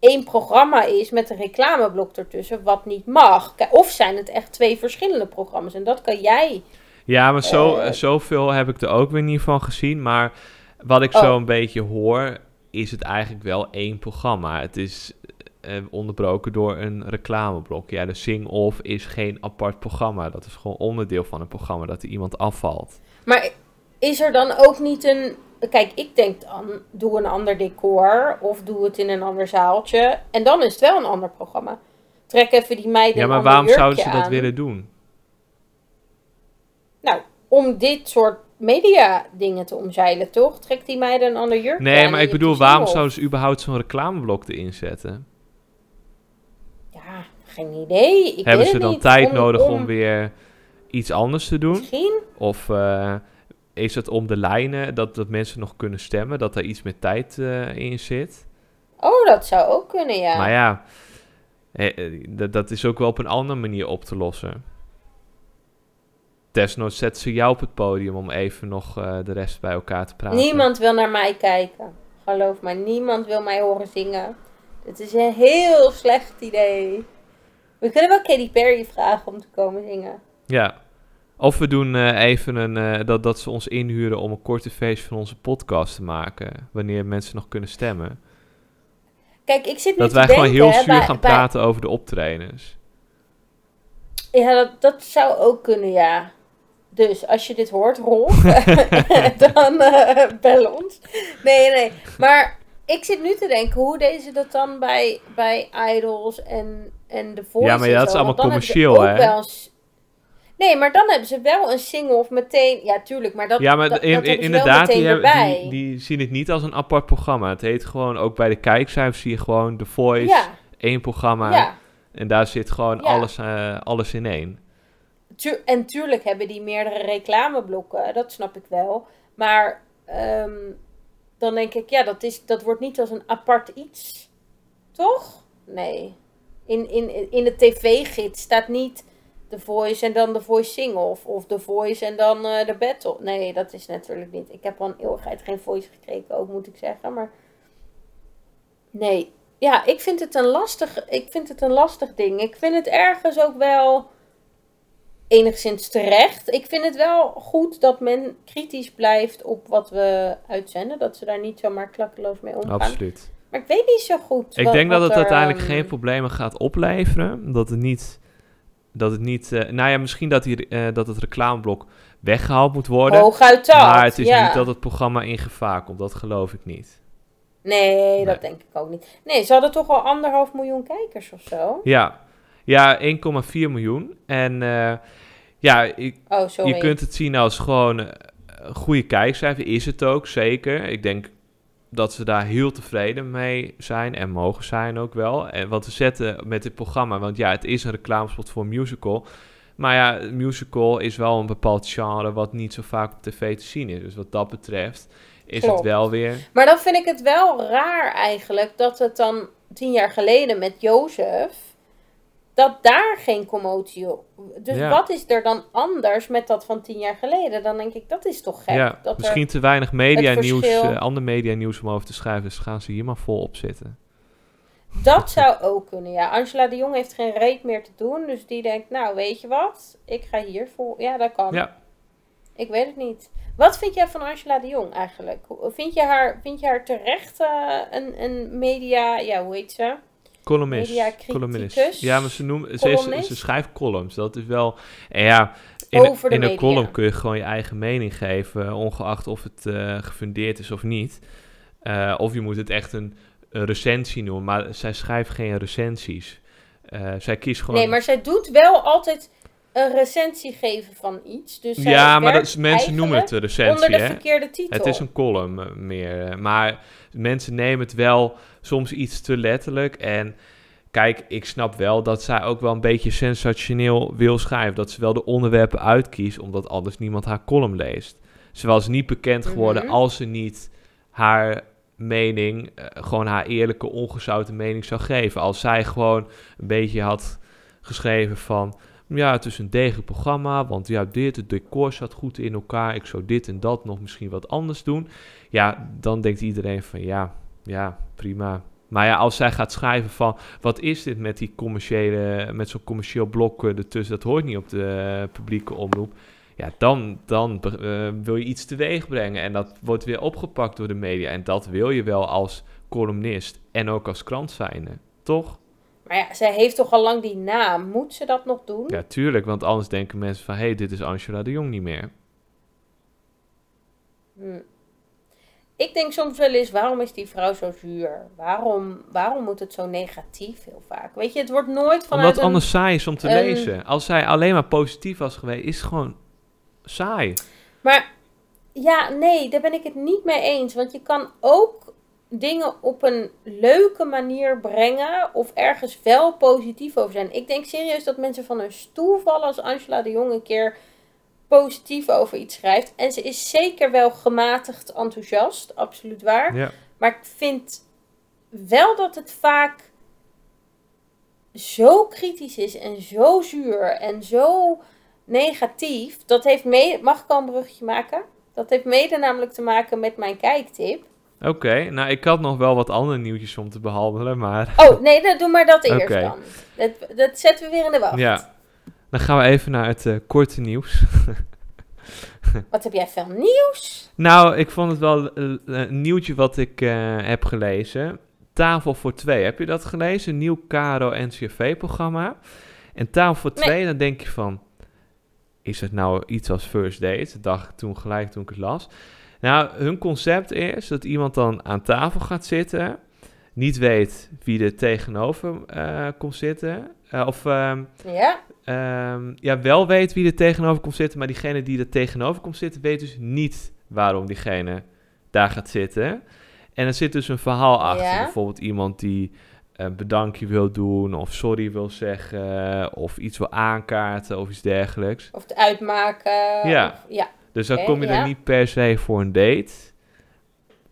één programma is met een reclameblok ertussen wat niet mag? Of zijn het echt twee verschillende programma's? En dat kan jij. Ja, maar zo, Eh. zoveel heb ik er ook weer niet van gezien. Maar wat ik Oh. zo een beetje hoor, is het eigenlijk wel één programma. Het is eh, onderbroken door een reclameblok. Ja, de Sing-Off is geen apart programma. Dat is gewoon onderdeel van een programma dat er iemand afvalt. Maar is er dan ook niet een. Kijk, ik denk dan, doe een ander decor of doe het in een ander zaaltje. En dan is het wel een ander programma. Trek even die meiden Ja, maar waarom zouden ze dat willen doen? Nou, om dit soort media dingen te omzeilen, toch? Trek die meiden een ander aan Nee, maar ik bedoel, waarom zouden ze überhaupt zo'n reclameblok erin zetten? Ja, geen idee. Ik Hebben ze dan niet. tijd Om- nodig om... om- weer iets anders te doen? Misschien? Of eh, is het om de lijnen dat, dat mensen nog kunnen stemmen, dat er iets meer tijd eh, in zit? Oh, dat zou ook kunnen, ja. Maar ja, eh, dat is ook wel op een andere manier op te lossen. Desnoods zetten ze jou op het podium om even nog eh, de rest bij elkaar te praten. Niemand wil naar mij kijken. Geloof mij, niemand wil mij horen zingen. Het is een heel slecht idee. We kunnen wel Katy Perry vragen om te komen zingen. Ja. Of we doen eh, even een, eh, dat, dat ze ons inhuren om een korte feest van onze podcast te maken. Wanneer mensen nog kunnen stemmen. Kijk, ik zit nu Dat te wij gewoon heel zuur gaan bij- praten over de optredens. Ja, dat, dat zou ook kunnen, ja. Dus als je dit hoort, Rolf, dan eh, bel ons. Nee, nee. Maar ik zit nu te denken, hoe deden ze dat dan bij, bij Idols en, en The Voice Ja, maar ja, dat is allemaal commercieel, hè? Nee, maar dan hebben ze wel een single of meteen... Ja, tuurlijk, maar dat, ja, maar dat, in- dat in- inderdaad, die, meteen hebben, erbij. die, die zien het niet als een apart programma. Het heet gewoon, ook bij de kijkcijfers zie je gewoon The Voice, ja, één programma. ja. En daar zit gewoon Ja. alles, eh, alles in één. Tu- en tuurlijk hebben die meerdere reclameblokken, dat snap ik wel. Maar ehm, dan denk ik, ja, dat, is, dat wordt niet als een apart iets. Toch? Nee. In, in, in de tv-gids staat niet The Voice en dan The Voice Single. Of, of The Voice en dan eh de Battle. Nee, dat is natuurlijk niet. Ik heb al een eeuwigheid geen Voice gekregen, ook moet ik zeggen. Maar nee. Ja, ik vind het een lastig, ik vind het een lastig ding. Ik vind het ergens ook wel enigszins terecht. Ik vind het wel goed dat men kritisch blijft op wat we uitzenden. Dat ze daar niet zomaar klakkeloos mee omgaan. Absoluut. Maar ik weet niet zo goed. Ik wat- denk dat het er, uiteindelijk ehm, geen problemen gaat opleveren. Dat het niet. Dat het niet. eh, nou ja, misschien dat, die, eh, dat het reclameblok weggehaald moet worden. Hooguit dat. maar het is ja. niet dat het programma in gevaar komt. Dat geloof ik niet. Nee, dat denk ik ook niet. Nee, ze hadden toch al anderhalf miljoen kijkers of zo? Ja, ja 1,4 miljoen. En eh, ja, ik, Oh, sorry. je kunt het zien als gewoon eh, een goede kijkcijfer. Is het ook, zeker. Ik denk dat ze daar heel tevreden mee zijn en mogen zijn ook wel. En wat we zetten met dit programma, want ja, het is een reclamespot voor musical. Maar ja, musical is wel een bepaald genre wat niet zo vaak op tv te zien is. Dus wat dat betreft is Klopt. het wel weer... Maar dan vind ik het wel raar eigenlijk dat het dan tien jaar geleden met Jozef, dat daar geen commotie op. Dus Ja. wat is er dan anders met dat van tien jaar geleden? Dan denk ik, dat is toch gek. ja, dat misschien te weinig media-nieuws, verschil- eh, ander media-nieuws om over te schrijven. Dus gaan ze hier maar vol op zitten. Dat zou ook kunnen, ja. Angela de Jong heeft geen reet meer te doen. Dus die denkt, nou, weet je wat? Ik ga hier vol. Ja, dat kan. Ja. Ik weet het niet. Wat vind jij van Angela de Jong eigenlijk? Vind je haar, vind je haar terecht eh, een, een media... Ja, hoe heet ze? Columnist. Mediacriticus? columnist. Ja, maar ze, noemen, ze, schrijft columns. Dat is wel... Ja, in, Over de in een column kun je gewoon je eigen mening geven, ongeacht of het eh, gefundeerd is of niet. Eh, of je moet het echt een, een recensie noemen, maar zij schrijft geen recensies. Eh, zij kiest gewoon... Nee, maar zij doet wel altijd een recensie geven van iets. Dus ja, maar dat, werkt is- mensen noemen het recensie, onder de hè? verkeerde titel. Het is een column eh, meer. eh, Maar mensen nemen het wel soms iets te letterlijk. En kijk, ik snap wel dat zij ook wel een beetje sensationeel wil schrijven. Dat ze wel de onderwerpen uitkiest, omdat anders niemand haar column leest. Ze was niet bekend geworden Mhm. als ze niet haar mening, eh, gewoon haar eerlijke, ongezouten mening zou geven. Als zij gewoon een beetje had geschreven van... Ja, het is een degelijk programma, want ja, dit, het decor zat goed in elkaar. Ik zou dit en dat nog misschien wat anders doen. Ja, dan denkt iedereen van ja, ja, prima. Maar ja, als zij gaat schrijven van wat is dit met die commerciële, met zo'n commercieel blok eh, ertussen, dat hoort niet op de publieke omroep. Ja, dan, dan eh, wil je iets teweeg brengen en dat wordt weer opgepakt door de media. En dat wil je wel als columnist en ook als krant zijnde, toch? Maar ja, zij heeft toch al lang die naam. Moet ze dat nog doen? Ja, tuurlijk, want anders denken mensen van hé, hey, dit is Angela de Jong niet meer. Hm. Ik denk soms wel eens, waarom is die vrouw zo zuur? Waarom, waarom moet het zo negatief heel vaak? Weet je, het wordt nooit vanuit Omdat het anders saai is om te een- lezen. Als zij alleen maar positief was geweest, is het gewoon saai. Maar ja, nee, daar ben ik het niet mee eens. Want je kan ook dingen op een leuke manier brengen of ergens wel positief over zijn. Ik denk serieus dat mensen van hun stoel vallen als Angela de Jong een keer positief over iets schrijft. En ze is zeker wel gematigd enthousiast, absoluut waar. Ja. Maar ik vind wel dat het vaak zo kritisch is en zo zuur en zo negatief. Dat heeft mede, mag ik al een bruggetje maken? Dat heeft mede namelijk te maken met mijn kijktip. Oké, nou ik had nog wel wat andere nieuwtjes om te behandelen, maar Oh, nee, dan doe maar dat eerst dan. Dat, dat zetten we weer in de wacht. ja. Dan gaan we even naar het eh, korte nieuws. Wat heb jij veel nieuws? Nou, ik vond het wel eh, een nieuwtje wat ik eh, heb gelezen. Tafel voor twee, heb je dat gelezen? Nieuw KRO-NCRV-programma. En Tafel voor Nee. twee, dan denk je van... Is het nou iets als First Date? Dat dacht ik toen gelijk toen ik het las. Nou, hun concept is dat iemand dan aan tafel gaat zitten... niet weet wie er tegenover eh, komt zitten... eh, of ehm, Ja, Ehm, ja, wel weet wie er tegenover komt zitten, maar diegene die er tegenover komt zitten, weet dus niet waarom diegene daar gaat zitten. En er zit dus een verhaal achter. Ja. Bijvoorbeeld iemand die een bedankje wil doen, of sorry wil zeggen, of iets wil aankaarten, of iets dergelijks. of het uitmaken. Ja. of- ja. Dus dan kom je ja. er niet per se voor een date.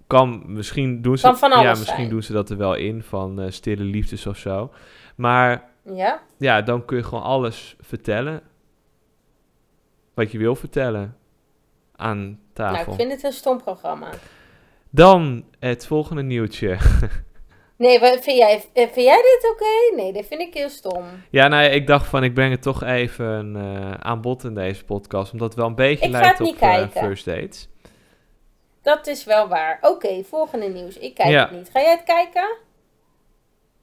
Kan, misschien doen ze, Kan van ja, misschien zijn. doen ze dat er wel in, van eh, stille liefdes of zo. Maar ja. ja, dan kun je gewoon alles vertellen. Wat je wil vertellen. Aan tafel. Nou, ik vind het een stom programma. Dan het volgende nieuwtje. Nee, wat, vind, jij, eh, vind jij dit oké? Nee, dit vind ik heel stom. ja, nou, ik dacht van, ik breng het toch even eh, aan bod in deze podcast. Omdat het wel een beetje Ik ga lijkt het op niet eh, kijken. first dates. Dat is wel waar. Oké, volgende nieuws. Ik kijk Ja. het niet. Ga jij het kijken?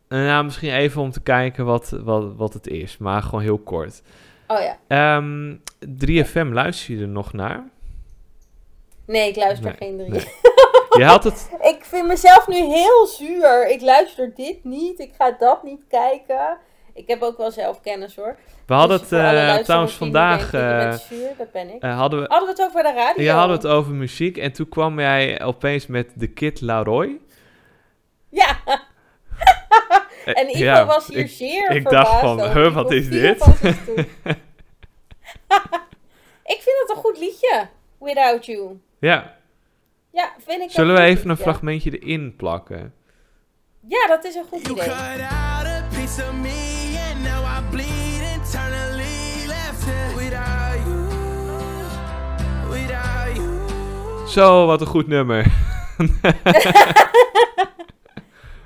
En nou, misschien even om te kijken wat, wat, wat het is. Maar gewoon heel kort. Oh ja. Ehm 3FM, luister je er nog naar? Nee, ik luister Nee, geen drie. nee. Je had het... Ik vind mezelf nu heel zuur. Ik luister dit niet. Ik ga dat niet kijken. Ik heb ook wel zelf kennis hoor. We hadden Dus het eh, trouwens vandaag... bent zuur, dat ben ik. eh, hadden we, Hadden we het over de radio? Ja, hadden we het over muziek en toen kwam jij opeens met de Kid Laroi. Ja, en Ivo ja, was hier ik- zeer ik dacht van, huh, wat is dit? ik vind het een goed liedje. Without You. Ja, Ja, vind ik zullen we even een fragmentje erin plakken? Ja, dat is een goed You idee. cut out a piece of me, and now I bleed internally. Left here without you, without you. Zo, wat een goed nummer.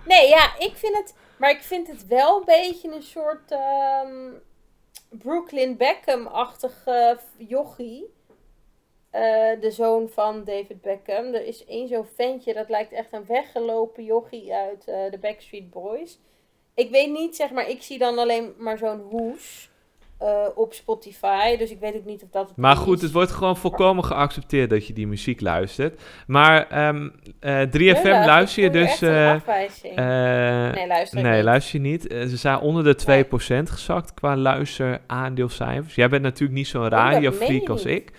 Nee, ja, ik vind het... Maar ik vind het wel een beetje een soort... ehm, Brooklyn Beckham-achtige jochie. Eh, de zoon van David Beckham. Er is één zo'n ventje, dat lijkt echt een weggelopen jochie uit eh, de Backstreet Boys. Ik weet niet, zeg maar, ik zie dan alleen maar zo'n hoes eh, op Spotify. Dus ik weet ook niet of dat het Maar is. goed, het wordt gewoon volkomen geaccepteerd dat je die muziek luistert. Maar ehm, eh, 3FM Hela, luister je dus... nee, luister nee, niet. luister je niet. Ze zijn onder de 2% gezakt qua luisteraandeelcijfers. Jij bent natuurlijk niet zo'n Oh, radiofreak als ik.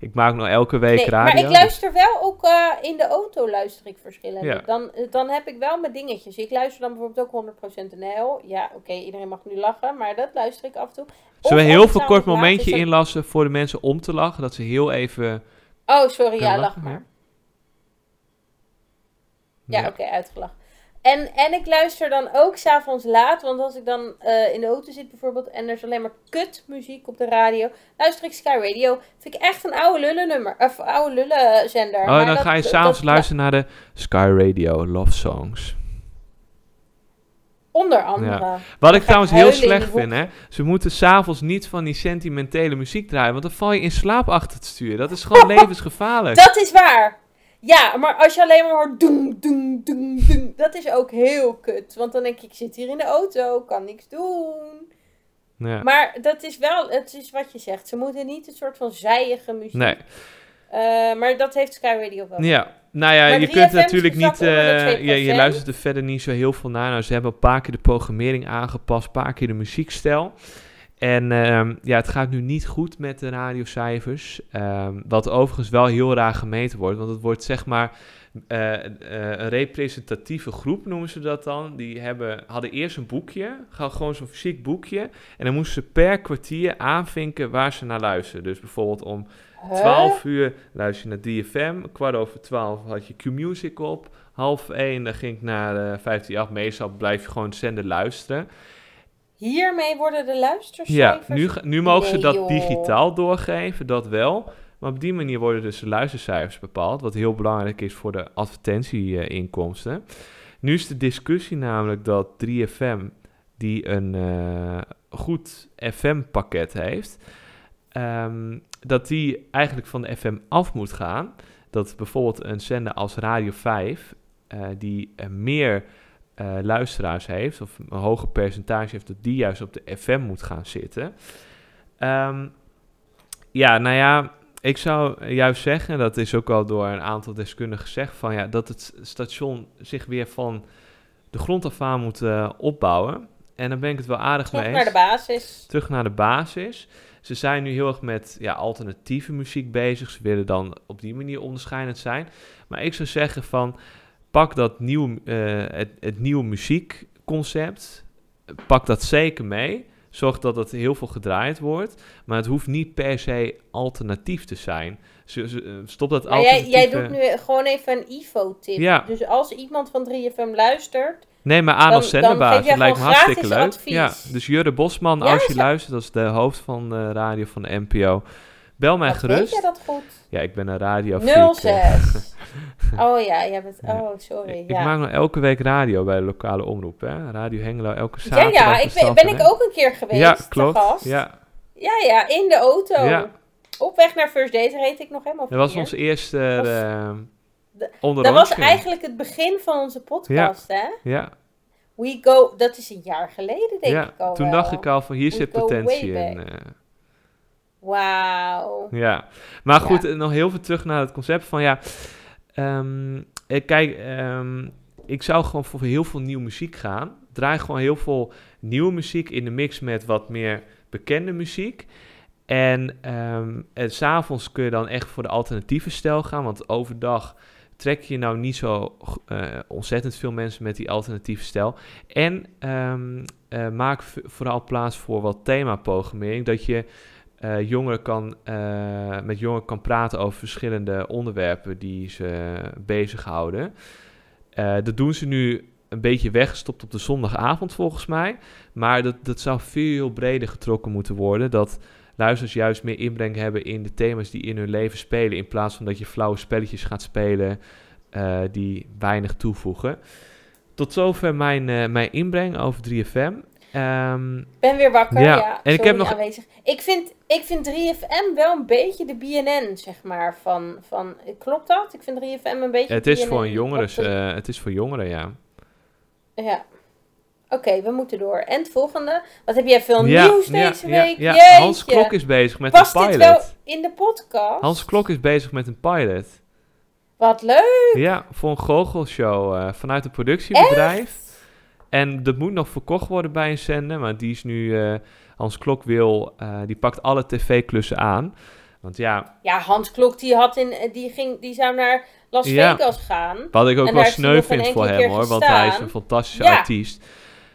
Ik maak nog elke week Nee, radio. maar ik luister wel ook eh, in de auto luister ik verschillende. Ja. Dan, dan heb ik wel mijn dingetjes. Ik luister dan bijvoorbeeld ook 100% NL. Ja, oké, iedereen mag nu lachen, maar dat luister ik af en toe. Zullen we heel veel kort momentje inlassen voor de mensen om te lachen? Dat ze heel even... Oh, sorry, ja, lach maar. ja. Ja, oké, uitgelachen. En, en ik luister dan ook s'avonds laat, want als ik dan eh, in de auto zit bijvoorbeeld en er is alleen maar kut muziek op de radio, luister ik Sky Radio. Vind ik echt een oude lullen nummer, of oude lullen zender. Oh, Maar dan dat- ga je s'avonds luisteren naar de Sky Radio Love Songs. Onder andere. Wat ik trouwens heel slecht vind, hè. Ze moeten s'avonds niet van die sentimentele muziek draaien, want dan val je in slaap achter het stuur. Dat is gewoon levensgevaarlijk. Dat is waar. Ja, maar als je alleen maar hoort doen, doen, doen, doen, dat is ook heel kut. Want dan denk je, ik zit hier in de auto, kan niks doen. Ja. Maar dat is wel, het is wat je zegt. Ze moeten niet een soort van zijige muziek Nee. Eh, maar dat heeft Sky Radio wel. Ja, nou ja, Maar je 3FM kunt natuurlijk niet... eh, je, je 2%. luistert er verder niet zo heel veel naar. Nou, ze hebben een paar keer de programmering aangepast, een paar keer de muziekstijl. En ehm, ja, het gaat nu niet goed met de radiocijfers. Ehm, wat overigens wel heel raar gemeten wordt. Want het wordt zeg maar eh, eh, een representatieve groep, noemen ze dat dan. Die hebben, hadden eerst een boekje, gewoon zo'n fysiek boekje. En dan moesten ze per kwartier aanvinken waar ze naar luisteren. Dus bijvoorbeeld om Huh? 12 uur luister je naar 3FM. Kwart over 12 had je Q-Music op. Half 1 dan ging ik naar eh 158. Meestal blijf je gewoon zender luisteren. Hiermee worden de Ja, luistercijfers... nu, ga- nu mogen ze Nee, dat digitaal doorgeven, dat wel. Maar op die manier worden dus de luistercijfers bepaald. Wat heel belangrijk is voor de advertentieinkomsten. Nu is de discussie namelijk dat 3FM, die een eh, goed FM-pakket heeft, ehm, dat die eigenlijk van de FM af moet gaan. Dat bijvoorbeeld een zender als Radio 5, eh, die eh, meer eh, luisteraars heeft, of een hoger percentage heeft, dat die juist op de FM moet gaan zitten. Ehm, ja, nou ja, ik zou juist zeggen, dat is ook al door een aantal deskundigen gezegd, van ja, dat het station zich weer van de grond af aan moet eh, opbouwen. En daar ben ik het wel aardig Terug mee naar eens de basis. terug naar de basis. Ze zijn nu heel erg met ja, alternatieve muziek bezig. Ze willen dan op die manier onderscheidend zijn. Maar ik zou zeggen van pak dat nieuw, eh, het, het nieuwe muziekconcept. Pak dat zeker mee. Zorg dat het heel veel gedraaid wordt. Maar het hoeft niet per se alternatief te zijn. Eh, stop dat Maar jij, alternatieve... jij doet nu gewoon even een IFO-tip. Ja. Dus als iemand van 3FM luistert... Nee, maar aan Dan- als dan zenderbaas. Dat lijkt me hartstikke leuk. advies. Ja, dus Jurre Bosman, Ja, als je zo- luistert, dat is de hoofd van de radio van de NPO. Bel mij Wat gerust. weet jij dat goed? Ja, ik ben een radio 06. Oh ja, jij bent... Ja. Oh, sorry. Ik Ja, maak nog elke week radio bij de lokale omroep, hè. Radio Hengelo, elke ja, zaterdag. ja de ik ben, ben ik ook een keer geweest. Ja, klopt. gast. Ja, ja, ja, in de auto. Ja. Op weg naar First Date reed ik nog helemaal dat was onze eerste Was- uh, de- Dat was onsje. eigenlijk het begin van onze podcast, hè? Ja, We go... Dat is een jaar geleden, denk ja. ik al toen wel. dacht ik al van hier We zit potentie in. back. Wauw. Ja, maar goed, Ja. eh, nog heel veel terug naar het concept van ja. ehm, eh, kijk, ehm, ik zou gewoon voor heel veel nieuwe muziek gaan. Draai gewoon heel veel nieuwe muziek in de mix met wat meer bekende muziek. En ehm en s'avonds kun je dan echt voor de alternatieve stijl gaan. Want overdag trek je nou niet zo eh, ontzettend veel mensen met die alternatieve stijl. En maak vooral plaats voor wat themaprogrammering. Dat je eh, jongeren kan, eh, met jongeren kan praten over verschillende onderwerpen die ze bezighouden. Eh dat doen ze nu een beetje weggestopt op de zondagavond volgens mij. Maar dat, dat zou veel breder getrokken moeten worden. Dat luisteraars juist meer inbreng hebben in de thema's die in hun leven spelen. In plaats van dat je flauwe spelletjes gaat spelen die weinig toevoegen. Tot zover mijn, mijn inbreng over 3FM. Ik ben weer wakker, Ja, ja. en ik heb nog- aanwezig. Ik vind, ik vind 3FM wel een beetje de BNN, zeg maar, van... van klopt dat? Ik vind 3FM een beetje het, is BNN voor een jongeren, de- eh, het is voor jongeren, ja. Ja. Oké, we moeten door. En het volgende. Wat heb jij veel ja, nieuws deze ja, week? ja. Hans Klok is bezig met een dit pilot. wel in de podcast? Hans Klok is bezig met een pilot. Wat leuk. Ja, voor een goochelshow eh, vanuit een productiebedrijf. En dat moet nog verkocht worden bij een zender, maar die is nu... eh, Hans Klok wil, eh, die pakt alle tv-klussen aan. Want ja, Ja, Hans Klok, die, had in, eh, die, ging, die zou naar Las Ja. Vegas gaan. Wat ik ook wel sneu vind voor hem hoor, want hij is een fantastische Ja. artiest.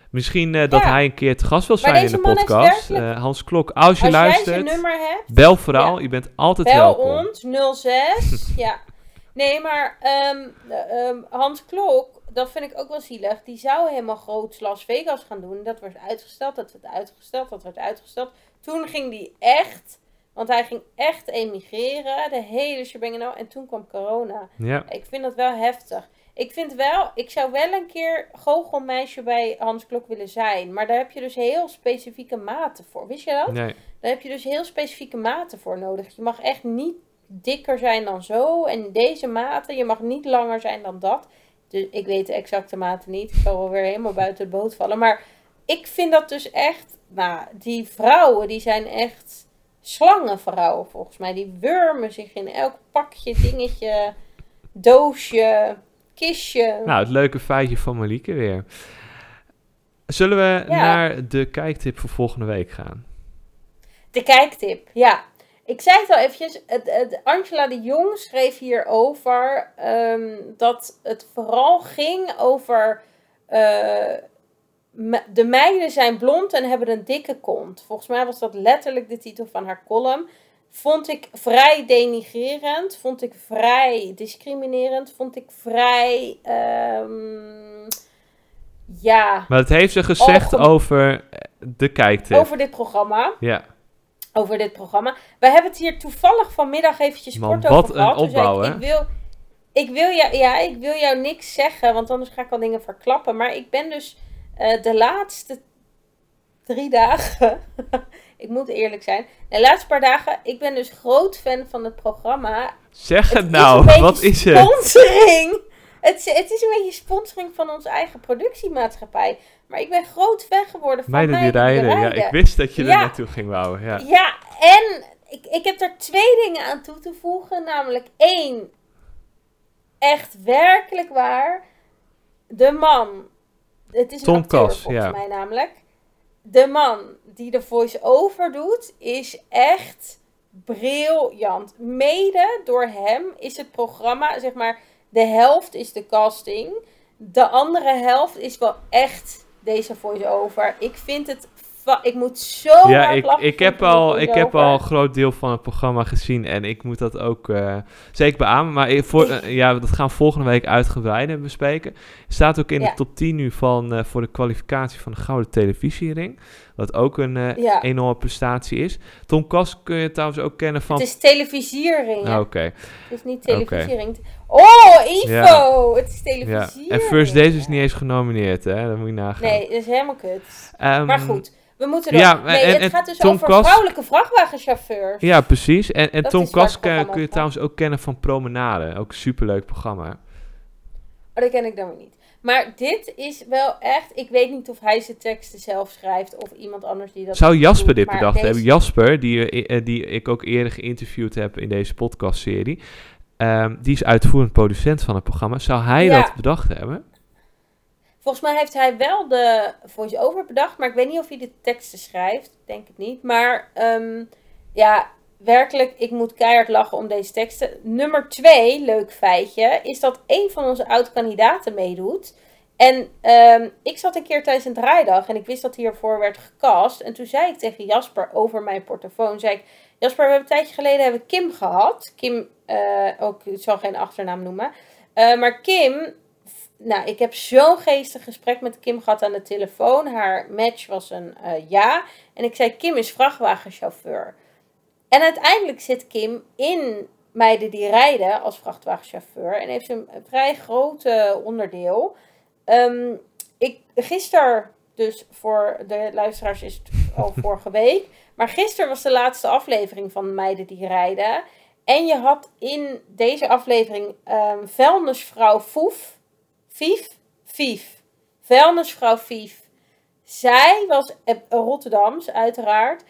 Misschien dat Ja. hij een keer te gast wil zijn in de podcast. werkelijk- Hans Klok, als je Als luistert, hebt, bel vooral. Je bent altijd bel welkom. ons 06. ja. Nee, maar ehm, eh, ehm, Hans Klok, dat vind ik ook wel zielig. Die zou helemaal groot Las Vegas gaan doen. Dat werd uitgesteld, dat werd uitgesteld, dat werd uitgesteld. Toen ging die echt, want hij ging echt emigreren. De hele shebang en al. En toen kwam corona. Ja, Ik vind dat wel heftig. Ik vind wel, ik zou wel een keer goochelmeisje bij Hans Klok willen zijn. Maar daar heb je dus heel specifieke maten voor. Wist je dat? nee. Daar heb je dus heel specifieke maten voor nodig. Je mag echt niet dikker zijn dan zo. En deze maten, je mag niet langer zijn dan dat. Dus ik weet de exacte maten niet. Ik zal wel weer helemaal buiten de boot vallen. Maar ik vind dat dus echt. Nou, die vrouwen die zijn echt slangenvrouw, volgens mij. Die wurmen zich in elk pakje, dingetje, doosje, kistje. Nou, het leuke feitje van Marieke weer. Zullen we Ja. naar de kijktip voor volgende week gaan? De kijktip, ja. Ik zei het al eventjes, het, het, Angela de Jong schreef hierover ehm dat het vooral ging over eh, de meiden zijn blond en hebben een dikke kont. Volgens mij was dat letterlijk de titel van haar column. Vond ik vrij denigrerend, vond ik vrij discriminerend, vond ik vrij, ehm, ja, Maar het heeft ze gezegd over de kijktip. over dit programma. Ja, over dit programma. We hebben het hier toevallig vanmiddag eventjes Man, kort wat over een gehad. Toen zei opbouw, ik, hè? ik wil, ik wil jou, ja, ik wil jou niks zeggen, want anders ga ik al dingen verklappen. Maar ik ben dus eh, de laatste drie dagen, ik moet eerlijk zijn, de laatste paar dagen, ik ben dus groot fan van het programma. zeg het, nou. een Wat is het? Sponsoring! Het, is- het is een beetje sponsoring van onze eigen productiemaatschappij. Maar ik ben groot fan geworden van Meiden die rijden. Ja, ik wist dat je er naartoe ging bouwen. Ja. Ja, en ik, ik heb er twee dingen aan toe te voegen. Namelijk één, echt werkelijk waar, de man, het is een Tom acteur Kas, volgens ja. mij namelijk. De man die de voice-over doet, is echt briljant. Mede door hem is het programma, zeg maar, de helft is de casting. De andere helft is wel echt deze voice-over. Ik vind het, ik moet zo Ja, ik, ik, heb al, ik heb al een groot deel van het programma gezien en ik moet dat ook eh, zeker beamen. Maar ik- voor, eh, ja, dat gaan we volgende week uitgebreider bespreken. staat ook in Ja. de top 10 nu van, eh, voor de kwalificatie van de Gouden Televisiering. Wat ook een eh, Ja. enorme prestatie is. Tom Kas kun je trouwens ook kennen van... Het is televisiering. Hè? Oké, Het is niet televisiering. Oh, Ivo! Ja. Het is ja. televisiering. En First Days is niet eens genomineerd, hè? Dat moet je nagaan. Nee, dat is helemaal kut. Ehm, Maar goed, we moeten door. ja, nee, en- het en gaat dus Tom over vrouwelijke vrachtwagenchauffeurs. Ja, precies. En, en Dat Tom is waar het Kas kun, je trouwens ook kennen van Promenade. Ook een superleuk programma. Oh, dat ken ik dan weer niet. Maar dit is wel echt... Ik weet niet of hij zijn teksten zelf schrijft of iemand anders die dat Zou Jasper doet, dit bedacht deze- hebben? Jasper, die, eh, die ik ook eerder geïnterviewd heb in deze podcastserie. ehm, die is uitvoerend producent van het programma. Zou hij Ja. dat bedacht hebben? Volgens mij heeft hij wel de voice-over bedacht, maar ik weet niet of hij de teksten schrijft. Denk het niet. Maar ehm, ja, werkelijk, ik moet keihard lachen om deze teksten. Nummer twee, leuk feitje, is dat een van onze oud-kandidaten meedoet. En ehm, ik zat een keer tijdens een draaidag en ik wist dat hiervoor werd gecast. En toen zei ik tegen Jasper over mijn portofoon, zei ik... Jasper, we hebben een tijdje geleden hebben Kim gehad. Kim, eh, ook, ik zal geen achternaam noemen. Eh, maar Kim, nou, ik heb zo'n geestig gesprek met Kim gehad aan de telefoon. Haar match was een eh, ja. En ik zei, Kim is vrachtwagenchauffeur. En uiteindelijk zit Kim in Meiden die rijden als vrachtwagenchauffeur. En heeft een vrij groot onderdeel. Ehm, ik, gisteren, dus voor de luisteraars is het al vorige week. Maar gisteren was de laatste aflevering van Meiden die rijden. En je had in deze aflevering ehm vuilnisvrouw Foef. Vief? Vief. Vuilnisvrouw Vief. Zij was eh, Rotterdams, uiteraard.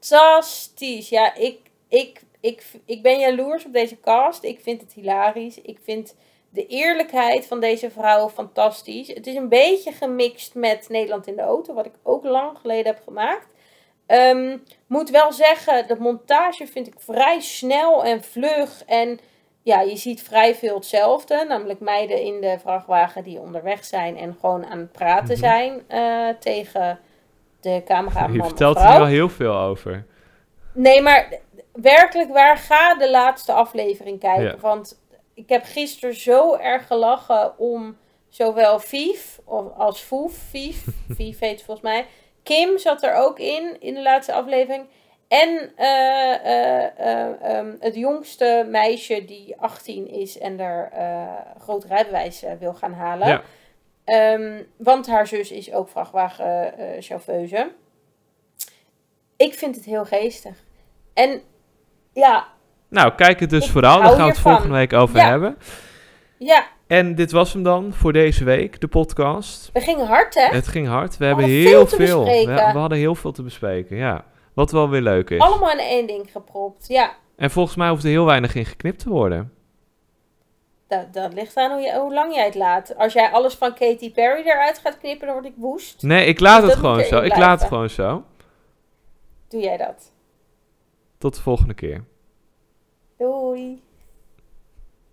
Fantastisch. Ja, ik, ik, ik, ik ben jaloers op deze cast. Ik vind het hilarisch. Ik vind de eerlijkheid van deze vrouwen fantastisch. Het is een beetje gemixt met Nederland in de auto, wat ik ook lang geleden heb gemaakt. Ehm, moet wel zeggen, de montage vind ik vrij snel en vlug. En ja, je ziet vrij veel hetzelfde. Namelijk meiden in de vrachtwagen die onderweg zijn en gewoon aan het praten Mhm. zijn eh, tegen de cameraman. Je vertelt er wel heel veel over. Nee, maar werkelijk waar, ga de laatste aflevering kijken. Ja. Want ik heb gisteren zo erg gelachen om zowel Vief als Foef, Vief, Vief heet volgens mij. Kim zat er ook in, in de laatste aflevering. En eh, eh, eh, ehm, het jongste meisje die 18 is en er groot rijbewijs wil gaan halen. Ja. Ehm, want haar zus is ook vrachtwagenchauffeuse. ik vind het heel geestig. En ja, Nou, kijk het dus vooral. Daar gaan we het volgende week over Ja. hebben. ja, En dit was hem dan voor deze week, de podcast. we gingen hard hè? Het ging hard. We hebben heel veel te veel. We, bespreken. we hadden heel veel te bespreken, ja. Wat wel weer leuk is. Allemaal in één ding gepropt. Ja, En volgens mij hoeft er heel weinig in geknipt te worden. Dat, dat ligt aan hoe, je, hoe lang jij het laat. Als jij alles van Katy Perry eruit gaat knippen, dan word ik woest. Nee, ik laat Dus het gewoon zo. Ik laat het gewoon zo. Doe jij dat? Tot de volgende keer. Doei.